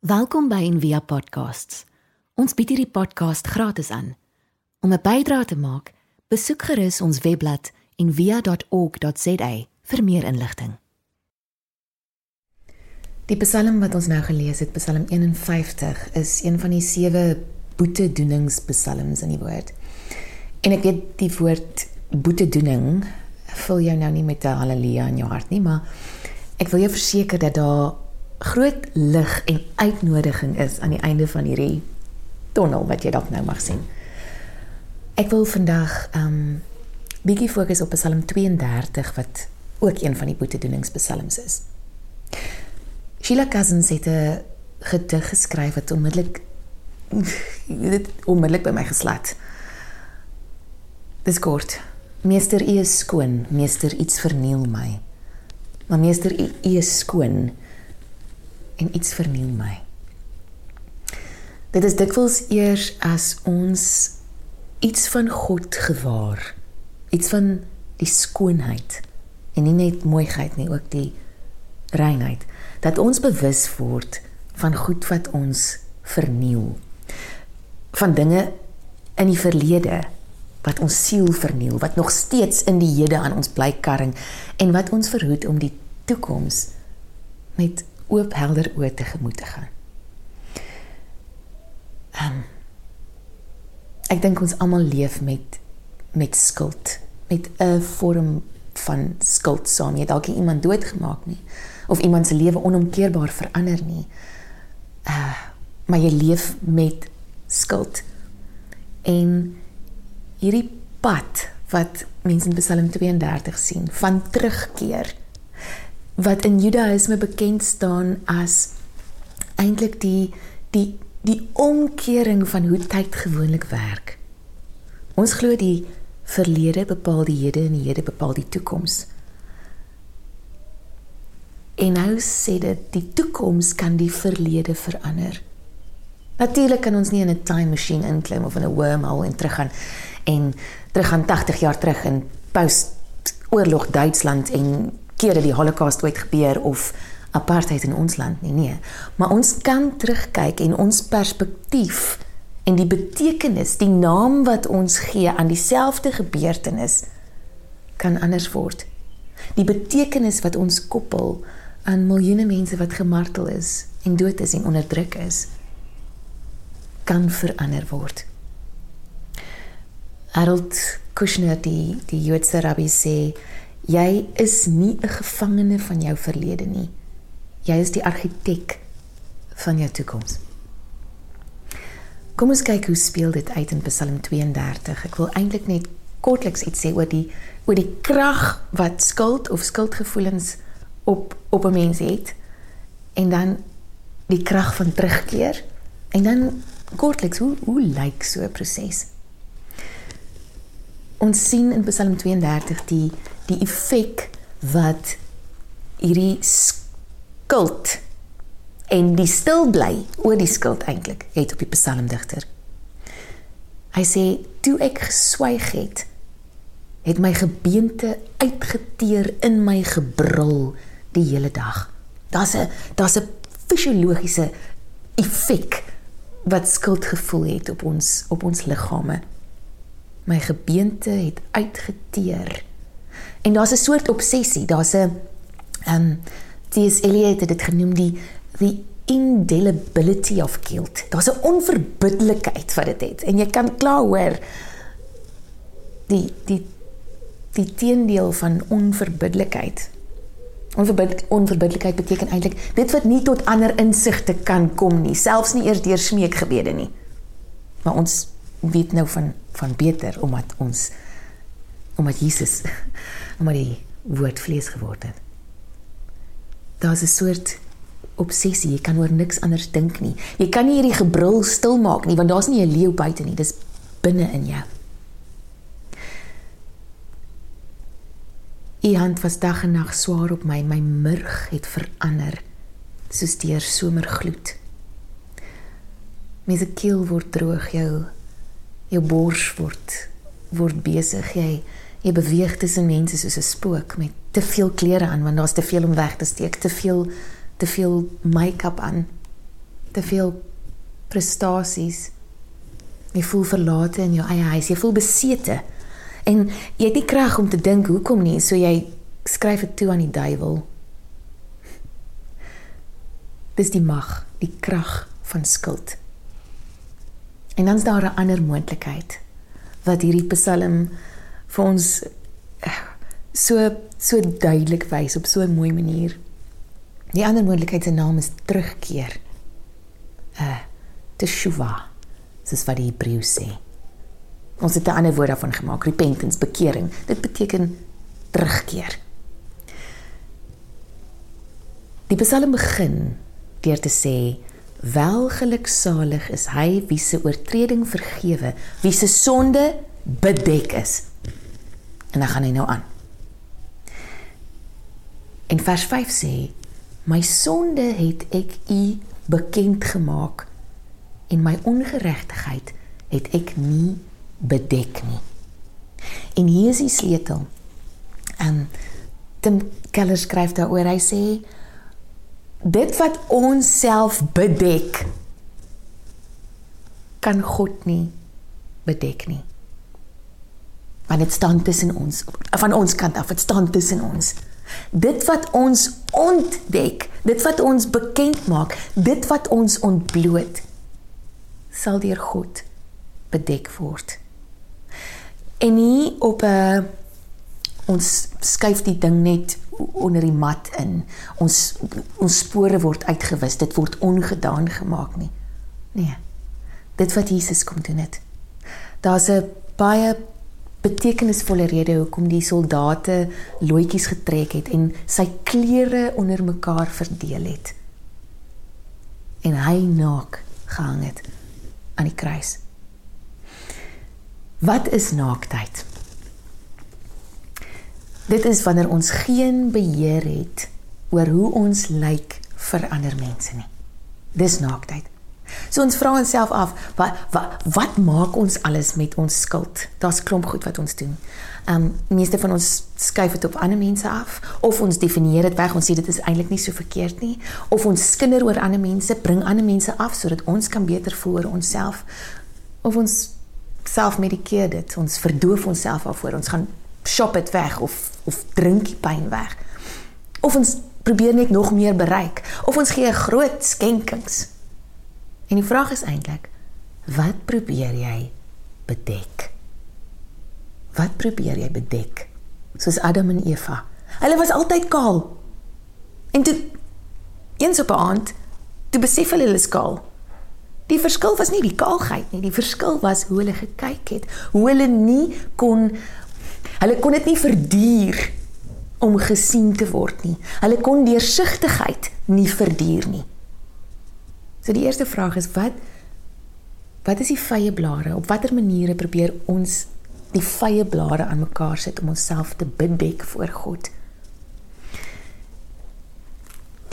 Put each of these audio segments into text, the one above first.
Welkom by Envia Podcasts. Ons bied hierdie podcast gratis aan. Om 'n bydrae te maak, besoek gerus ons webblad en via.org.za vir meer inligting. Die Psalm wat ons nou gelees het, Psalm 51, is een van die sewe boetedoeningspsalms in die woord. En ek weet die woord boetedoening vul jou nou nie met 'n haleluja in jou hart nie, maar ek wil jou verseker dat daar groot lig en uitnodiging is aan die einde van hierdie tonnel wat jy dalk nou mag sien. Ek wil vandag um bietjie fokus op Psalm 32 wat ook een van die boetedoeningspsalms is. Sheila Cousins het 'n gedig geskryf wat onmiddellik dit onmiddellik by my geslat. Dis kort. Meester, u is skoon. Meester, iets verniel my. Maar meester, u is skoon en iets verniel my. Dit is dikwels eers as ons iets van God gewaar, iets van die skoonheid en nie net mooiheid nie, ook die reinheid, dat ons bewus word van goed wat ons verniel. Van dinge in die verlede wat ons siel verniel, wat nog steeds in die hede aan ons bly karring en wat ons verhoed om die toekoms met oop helder oë tegemoet te gaan. Um, ek dink ons almal leef met met skuld, met 'n vorm van skuld saam. Jy dalk iemand doodgemaak nie of iemand se lewe onomkeerbaar verander nie. Uh, maar jy leef met skuld. En hierdie pad wat mense in Psalm 32 sien van terugkeer wat in Judaïsme bekend staan as eintlik die die die omkering van hoe tyd gewoonlik werk. Ons glo die verlede bepaal die hede en die hede bepaal die toekoms. En nou sê dit die toekoms kan die verlede verander. Natuurlik kan ons nie in 'n time machine inklim of in 'n wormhole en teruggaan en teruggaan 80 jaar terug in post oorlog Duitsland en keer dat die holocaust ooit gebeur of apartheid in ons land nie nee. Maar ons kan terugkyk en ons perspektief en die betekenis die naam wat ons gee aan dieselfde gebeurtenis kan anders word. Die betekenis wat ons koppel aan miljoene mense wat gemartel is en dood is en onderdruk is kan verander word. Harold Kushner die die Joodse rabbi sê jy is nie 'n gevangene van jou verlede nie. Jy is die argitek van jou toekoms. Kom ons kyk hoe speel dit uit in Psalm 32. Ek wil eintlik net kortliks iets sê oor die oor die krag wat skuld of skuldgevoelens op op 'n mens het en dan die krag van terugkeer en dan kortliks hoe hoe lyk so 'n proses? Ons sien in Psalm 32 die die effek wat hierdie skuld en die stil bly oor die skuld eintlik het op die psalmdigter. Hy sê toe ek geswyg het, het my gebeente uitgeteer in my gebrul die hele dag. Daar's 'n daar's 'n fisiologiese effek wat skuldgevoel het op ons op ons liggame. My gebeente het uitgeteer En daar's 'n soort obsessie, daar's 'n ehm um, T.S. Eliot het dit genoem die the indelibility of guilt. Daar's 'n onverbiddelikheid wat dit het. En jy kan klaar hoor die die die teendeel van onverbiddelikheid. Onverbid onverbiddelikheid beteken eintlik dit wat nie tot ander insigte kan kom nie, selfs nie eers deur smeekgebede nie. Maar ons weet nou van van beter omdat ons omdat Jesus omdat die woord vlees geword het. Daar's 'n soort obsessie, jy kan oor niks anders dink nie. Jy kan nie hierdie gebrul stil maak nie want daar's nie 'n leeu buite nie, dis binne in jou. U hand was dag en nag swaar op my, my murg het verander soos deur somergloed. Mes 'n keel word droog jou jou bors word word besig jy jy beweeg tussen mense soos 'n spook met te veel klere aan want daar's te veel om weg te steek, te veel te veel make-up aan. te veel prestasies. Jy voel verlate in jou eie huis, jy voel besete. En jy het nie krag om te dink hoekom nie, so jy skryf dit toe aan die duiwel. Dis die mag, die krag van skuld. En dan's daar 'n ander moontlikheid wat hierdie Psalm vir ons eh, so so duidelik wys op so 'n mooi manier. Die ander moontlikheid se naam is terugkeer. Uh teshuva. Dis wat die Hebreë sê. Ons het 'n ander woord daarvan gemaak, repentance, bekering. Dit beteken terugkeer. Die Psalm begin deur te sê Welgeluksalig is hy wie se oortreding vergewe, wie se sonde bedek is. En dan gaan hy nou aan. In vers 5 sê: My sonde het ek u bekend gemaak en my ongeregtigheid het ek nie bedek nie. En hier is die sleutel. En Tim Keller skryf daaroor, hy sê dit wat ons self bedek kan God nie bedek nie. Want dit staan tussen ons van ons kant af, dit staan tussen ons. Dit wat ons ontdek, dit wat ons bekend maak, dit wat ons ontbloot sal deur God bedek word. En nie op 'n ons skuif die ding net onder die mat in. Ons ons spore word uitgewis. Dit word ongedaan gemaak nie. Nee. Dit wat Jesus kom doen het. Daar's 'n baie betekenisvolle rede hoekom die soldate loetjies getrek het en sy klere onder mekaar verdeel het. En hy naak gehang het aan die kruis. Wat is naaktheid? Dit is wanneer ons geen beheer het oor hoe ons lyk vir ander mense nie. Dis naaktheid. So ons vra onsself af, wat wat wat maak ons alles met ons skuld? Daar's klomp goed wat ons doen. Um meeste van ons skuif dit op ander mense af of ons definieer dit weg, ons sê dit is eintlik nie so verkeerd nie, of ons skinder oor ander mense, bring ander mense af sodat ons kan beter voel oor onsself. Of ons self medikeer dit, ons verdoof onsself af voor ons gaan shop dit weg of of drink die pyn weg. Of ons probeer net nog meer bereik of ons gee groot skenkings. En die vraag is eintlik wat probeer jy bedek? Wat probeer jy bedek? Soos Adam en Eva. Hulle was altyd kaal. En toe eens op 'n aand toe besef hulle hulle is kaal. Die verskil was nie die kaalheid nie, die verskil was hoe hulle gekyk het, hoe hulle nie kon Hulle kon dit nie verduur om gesien te word nie. Hulle kon deursigtigheid nie verduur nie. So die eerste vraag is wat wat is die vye blare? Op watter maniere probeer ons die vye blare aan mekaar sit om onsself te bedek voor God?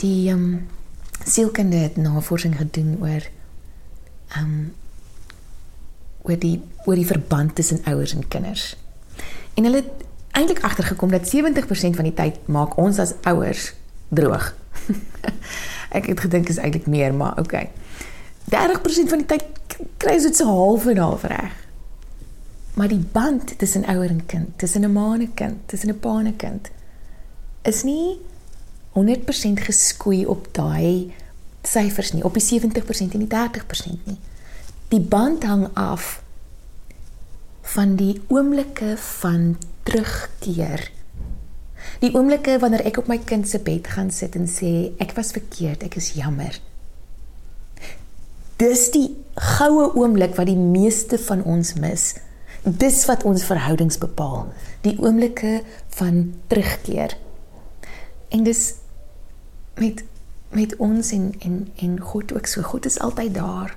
Die ehm um, sielkunde het navorsing gedoen oor ehm um, oor die oor die verband tussen ouers en kinders. En hulle het eintlik agtergekom dat 70% van die tyd maak ons as ouers droog. ek het gedink is eintlik meer, maar okay. 30% van die tyd kry ons dit so half en half reg. Maar die band tussen ouer en kind, tussen 'n ma en 'n kind, tussen 'n pa en 'n kind is nie 100% geskoei op daai syfers nie, op die 70% en die 30% nie. Die band hang af van die oomblikke van terugkeer. Die oomblikke wanneer ek op my kind se bed gaan sit en sê ek was verkeerd, ek is jammer. Dis die goue oomblik wat die meeste van ons mis. Dis wat ons verhoudings bepaal. Die oomblikke van terugkeer. En dis met met ons en en en God ook so. God is altyd daar.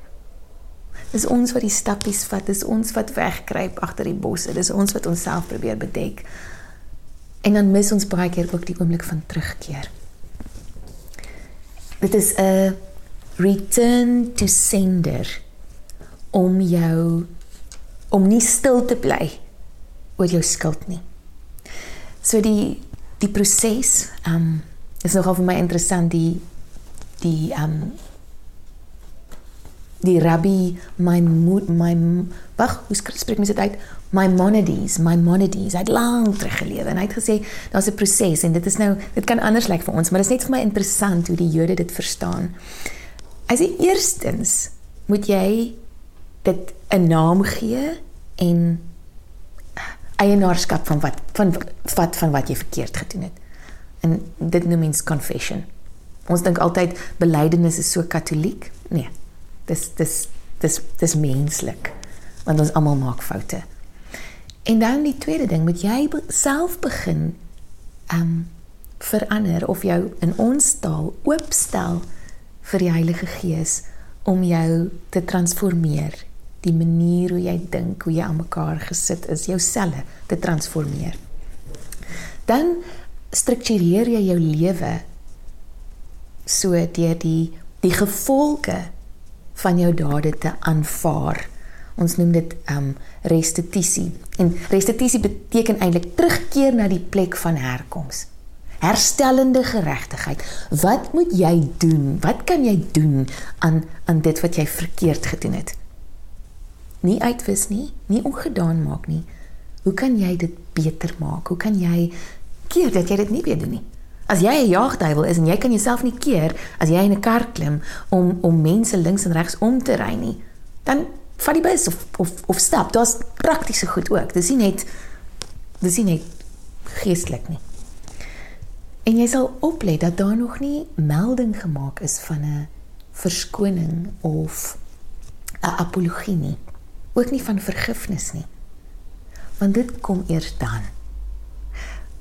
Dis ons wat die stappies vat, dis ons wat wegkruip agter die bosse, dis ons wat onsself probeer bedek. En dan mis ons baie keer ook die oomblik van terugkeer. Dit is 'n return to sender om jou om nie stil te bly oor jou skuld nie. So die die proses um is nogal vir my interessant die die um die rabbi my my wag, hoe spreek mens dit uit? Maimonides, Maimonides, hy het lank terug gelewe en hy het gesê daar's 'n proses en dit is nou dit kan anders lyk vir ons, maar dit is net vir my interessant hoe die Jode dit verstaan. Hy sê eerstens moet jy dit 'n naam gee en eienaarskap van wat van wat van wat jy verkeerd gedoen het. En dit noem mens confession. Ons dink altyd belydenis is so katoliek. Nee. Dis dis dis dis menslik. Want ons almal maak foute. En dan die tweede ding, moet jy self begin um verander of jou in ons taal oopstel vir die Heilige Gees om jou te transformeer die manier hoe jy dink, hoe jy aan mekaar gesit is, jou selle te transformeer. Dan struktureer jy jou lewe so deur die die gevolge van jou dade te aanvaar. Ons noem dit um restituisie. En restituisie beteken eintlik terugkeer na die plek van herkoms. Herstellende geregtigheid. Wat moet jy doen? Wat kan jy doen aan aan dit wat jy verkeerd gedoen het? nie uitwis nie, nie ongedaan maak nie. Hoe kan jy dit beter maak? Hoe kan jy keer dat jy dit nie weer doen nie? As jy 'n jaagduiwel is en jy kan jouself nie keer as jy in 'n kar klim om om mense links en regs om te ry nie, dan vat die bus of of of stap. Daar's praktiese goed ook. Dis nie net dis nie net geestelik nie. En jy sal oplet dat daar nog nie melding gemaak is van 'n verskoning of 'n apologie nie ook nie van vergifnis nie. Want dit kom eers dan.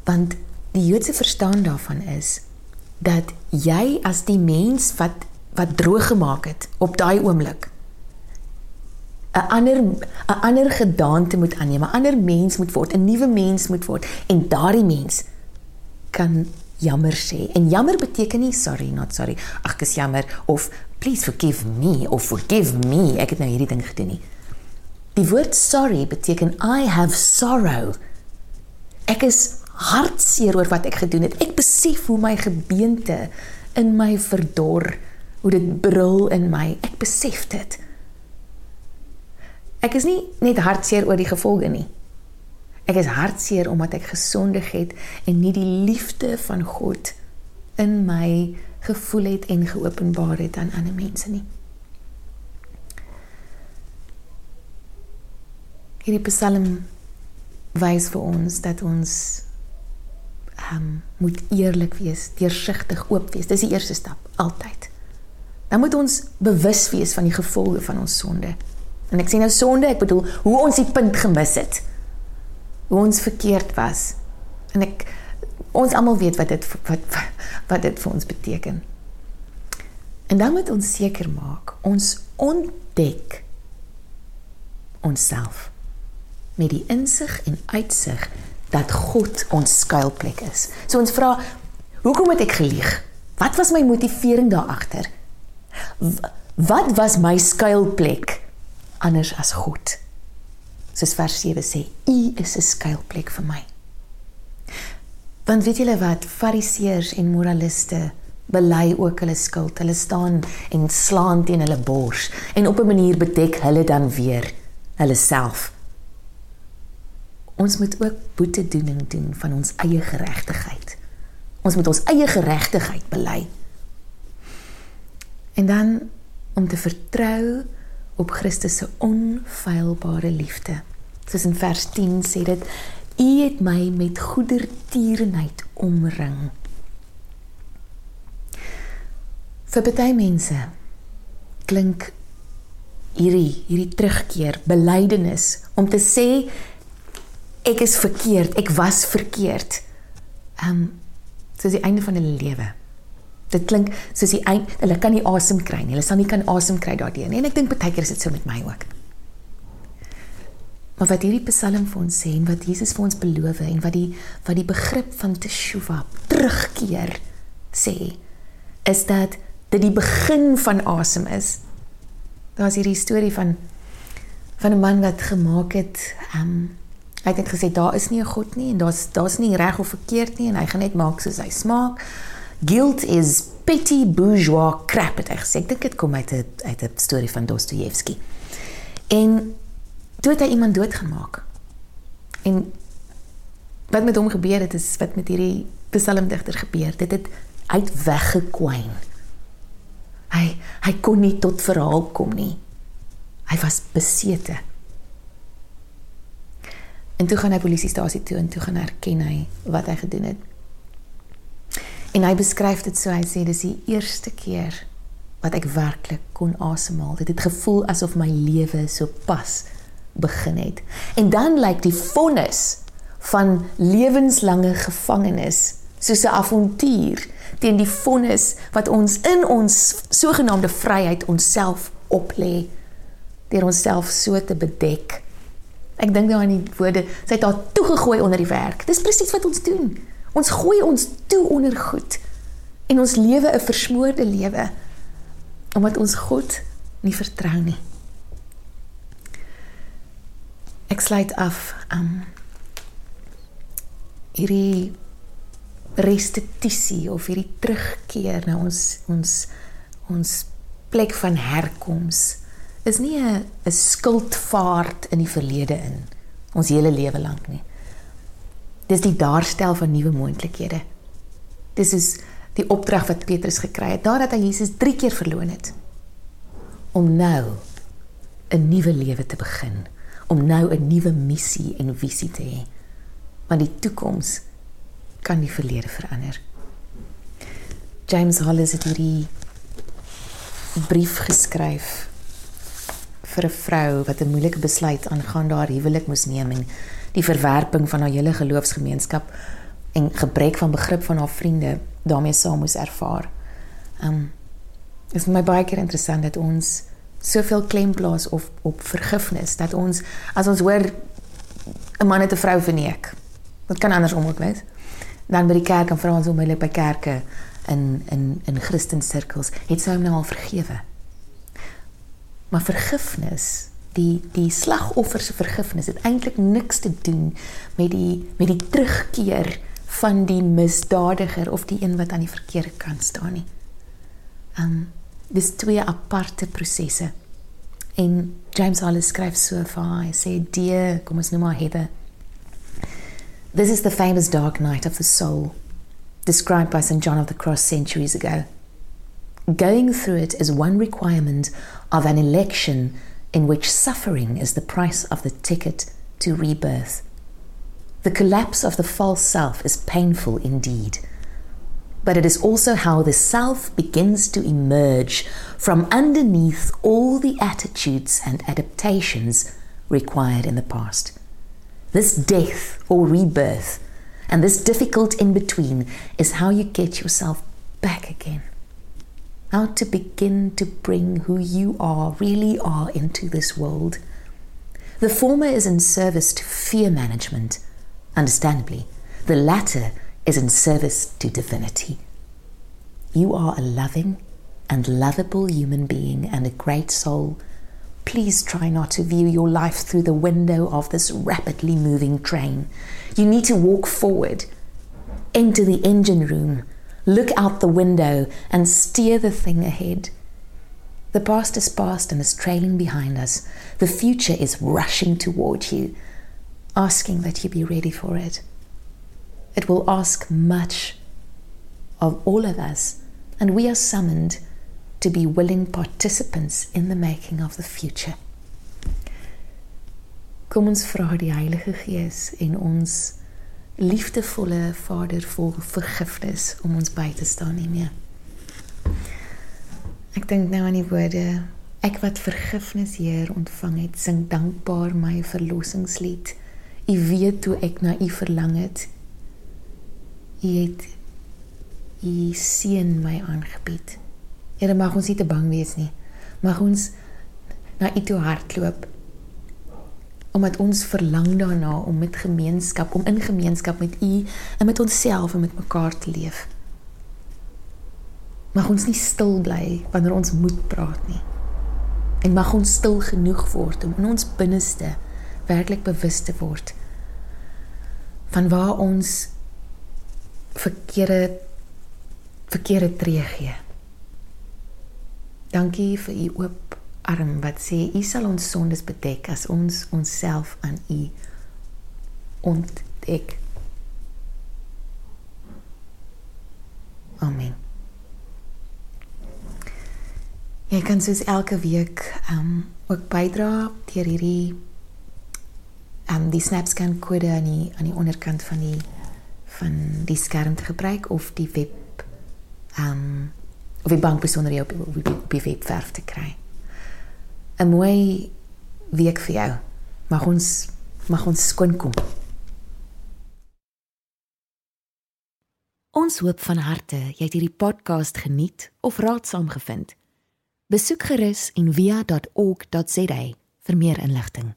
Want die Joodse verstaan daarvan is dat jy as die mens wat wat droog gemaak het op daai oomblik 'n ander 'n ander gedaante moet aanneem, 'n ander mens moet word, 'n nuwe mens moet word en daardie mens kan jammer sê. En jammer beteken nie sorry, not sorry. Ag, ek is jammer of please forgive me of forgive me. Ek het nou hierdie ding gedoen nie. Die woord sorry beteken I have sorrow. Ek is hartseer oor wat ek gedoen het. Ek besef hoe my gebeente in my verdor, hoe dit brul in my. Ek besef dit. Ek is nie net hartseer oor die gevolge nie. Ek is hartseer omdat ek gesondig het en nie die liefde van God in my gevoel het en geopenbaar het aan ander mense nie. hierdie psalm wys vir ons dat ons um, moet eerlik wees, deursigtig oop wees. Dis die eerste stap altyd. Dan moet ons bewus wees van die gevolge van ons sonde. En ek sê nou sonde, ek bedoel hoe ons die punt gemis het. Hoe ons verkeerd was. En ek ons almal weet wat dit wat wat dit vir ons beteken. En dan moet ons seker maak ons ontdek onsself met die insig en uitsig dat God ons skuilplek is. So ons vra, hoekom het ek gelieg? Wat was my motivering daar agter? Wat was my skuilplek anders as God? Soos vers 7 sê, U is 'n skuilplek vir my. Want weet julle wat, fariseërs en moraliste bely ook hulle skuld. Hulle staan en slaan teen hulle bors en op 'n manier bedek hulle dan weer hulle self ons moet ook boetedoening doen van ons eie geregtigheid. Ons moet ons eie geregtigheid bely. En dan om te vertrou op Christus se onfeilbare liefde. Soos in vers 10 sê dit: U het my met goedertierenheid omring. Vir baie mense klink hierdie hierdie terugkeer, belydenis om te sê ek is verkeerd, ek was verkeerd. Ehm um, soos die einde van hulle lewe. Dit klink soos die einde, hulle kan nie asem kry nie. Hulle sal nie kan asem kry daardeur nie. En ek dink baie keer is dit so met my ook. Maar wat hierdie Psalm vir ons sê en wat Jesus vir ons beloof en wat die wat die begrip van teshuva terugkeer sê is dat dit die begin van asem is. Daar's hierdie storie van van 'n man wat gemaak het ehm um, Hy het net gesê daar is nie 'n God nie en daar's daar's nie reg of verkeerd nie en hy gaan net maak soos hy smaak. Guilt is petty bourgeois crap het hy gesê. Ek dink dit kom uit 'n uit 'n storie van Dostojewski. En toe het hy iemand doodgemaak. En wat met hom gebeur het is wat met hierdie psalmdigter gebeur. Dit het uit weggekwyn. Hy hy kon nie tot verhaal kom nie. Hy was besete. En toe gaan hy polisiestasie toe en toe gaan erken hy wat hy gedoen het. En hy beskryf dit so hy sê dis die eerste keer wat ek werklik kon asemhaal. Dit het gevoel asof my lewe so pas begin het. En dan lyk die vonnis van lewenslange gevangenis soos 'n avontuur teen die vonnis wat ons in ons sogenaamde vryheid onsself oplê deur onsself so te bedek. Ek dink nou aan die woorde, sy het haar toegegooi onder die werk. Dis presies wat ons doen. Ons gooi ons toe onder goed en ons lewe 'n versmoorde lewe omdat ons God nie vertrou nie. Ek sluit af um hierdie restituisie of hierdie terugkeer na ons ons ons plek van herkoms is nie 'n 'n skuldvaart in die verlede in ons hele lewe lank nie. Dis die daarstel van nuwe moontlikhede. Dis is die opdrag wat Petrus gekry het nadat hy Jesus 3 keer verloon het om nou 'n nuwe lewe te begin, om nou 'n nuwe missie en visie te hê. Want die toekoms kan die verlede verander. James Hollis het hierdie brief geskryf vir 'n vrou wat 'n moeilike besluit aangaande haar huwelik moes neem en die verwerping van haar hele geloofsgemeenskap en gebrek van begrip van haar vriende daarmee saam moes ervaar. Um is my baie keer interessant dat ons soveel klem plaas op op vergifnis dat ons as ons hoor 'n man het 'n vrou verneek. Dit kan andersom ook wees dan by die kerk en vra ons onmiddellik by kerke in in in Christen sirkels het sy hom nou al vergewe. Maar vergifnis, die die slagoffer se vergifnis het eintlik niks te doen met die met die terugkeer van die misdadiger of die een wat aan die verkeerde kant staan nie. Um dis twee aparte prosesse. En James Hollis skryf so vir hy sê die kom ons noem maar Heather This is the famous dark night of the soul, described by St. John of the Cross centuries ago. Going through it is one requirement of an election in which suffering is the price of the ticket to rebirth. The collapse of the false self is painful indeed, but it is also how the self begins to emerge from underneath all the attitudes and adaptations required in the past. This death or rebirth and this difficult in between is how you get yourself back again. How to begin to bring who you are, really are, into this world. The former is in service to fear management, understandably. The latter is in service to divinity. You are a loving and lovable human being and a great soul Please try not to view your life through the window of this rapidly moving train. You need to walk forward, enter the engine room, look out the window, and steer the thing ahead. The past is past and is trailing behind us. The future is rushing toward you, asking that you be ready for it. It will ask much of all of us, and we are summoned to be willing participants in the making of the future. Kom ons vra die Heilige Gees en ons liefdevolle Vader vir vergifnis om ons by te staan nie meer. Ek dink nou aan die woorde ek wat vergifnis Heer ontvang het, sing dankbaar my verlossingslied. U weet hoe ek na u verlang het. U het u seën my aangebied. Here mag ons nie te bang wees nie. Mag ons na U toe hardloop. Omdat ons verlang daarna om met gemeenskap, om in gemeenskap met U en met onsself en met mekaar te leef. Mag ons nie stil bly wanneer ons moet praat nie. En mag ons stil genoeg word om in ons binneste werklik bewus te word van waar ons verkeerde verkeerde tree gee. Dankie vir u oop arm wat sê u sal ons sondes bedek as ons onsself aan u ontdek. Amen. Jy kan soos elke week um, ook bydra deur hierdie um, die SnapScan kode aan die aan die onderkant van die van die skerm te gebruik of die web um, of die bankbesonderhede op, op, op die webwerf te kry. 'n Mooi week vir jou. Mag ons mag ons skoon kom. Ons hoop van harte jy het hierdie podcast geniet of raadsaam gevind. Besoek gerus en via.ok.za vir meer inligting.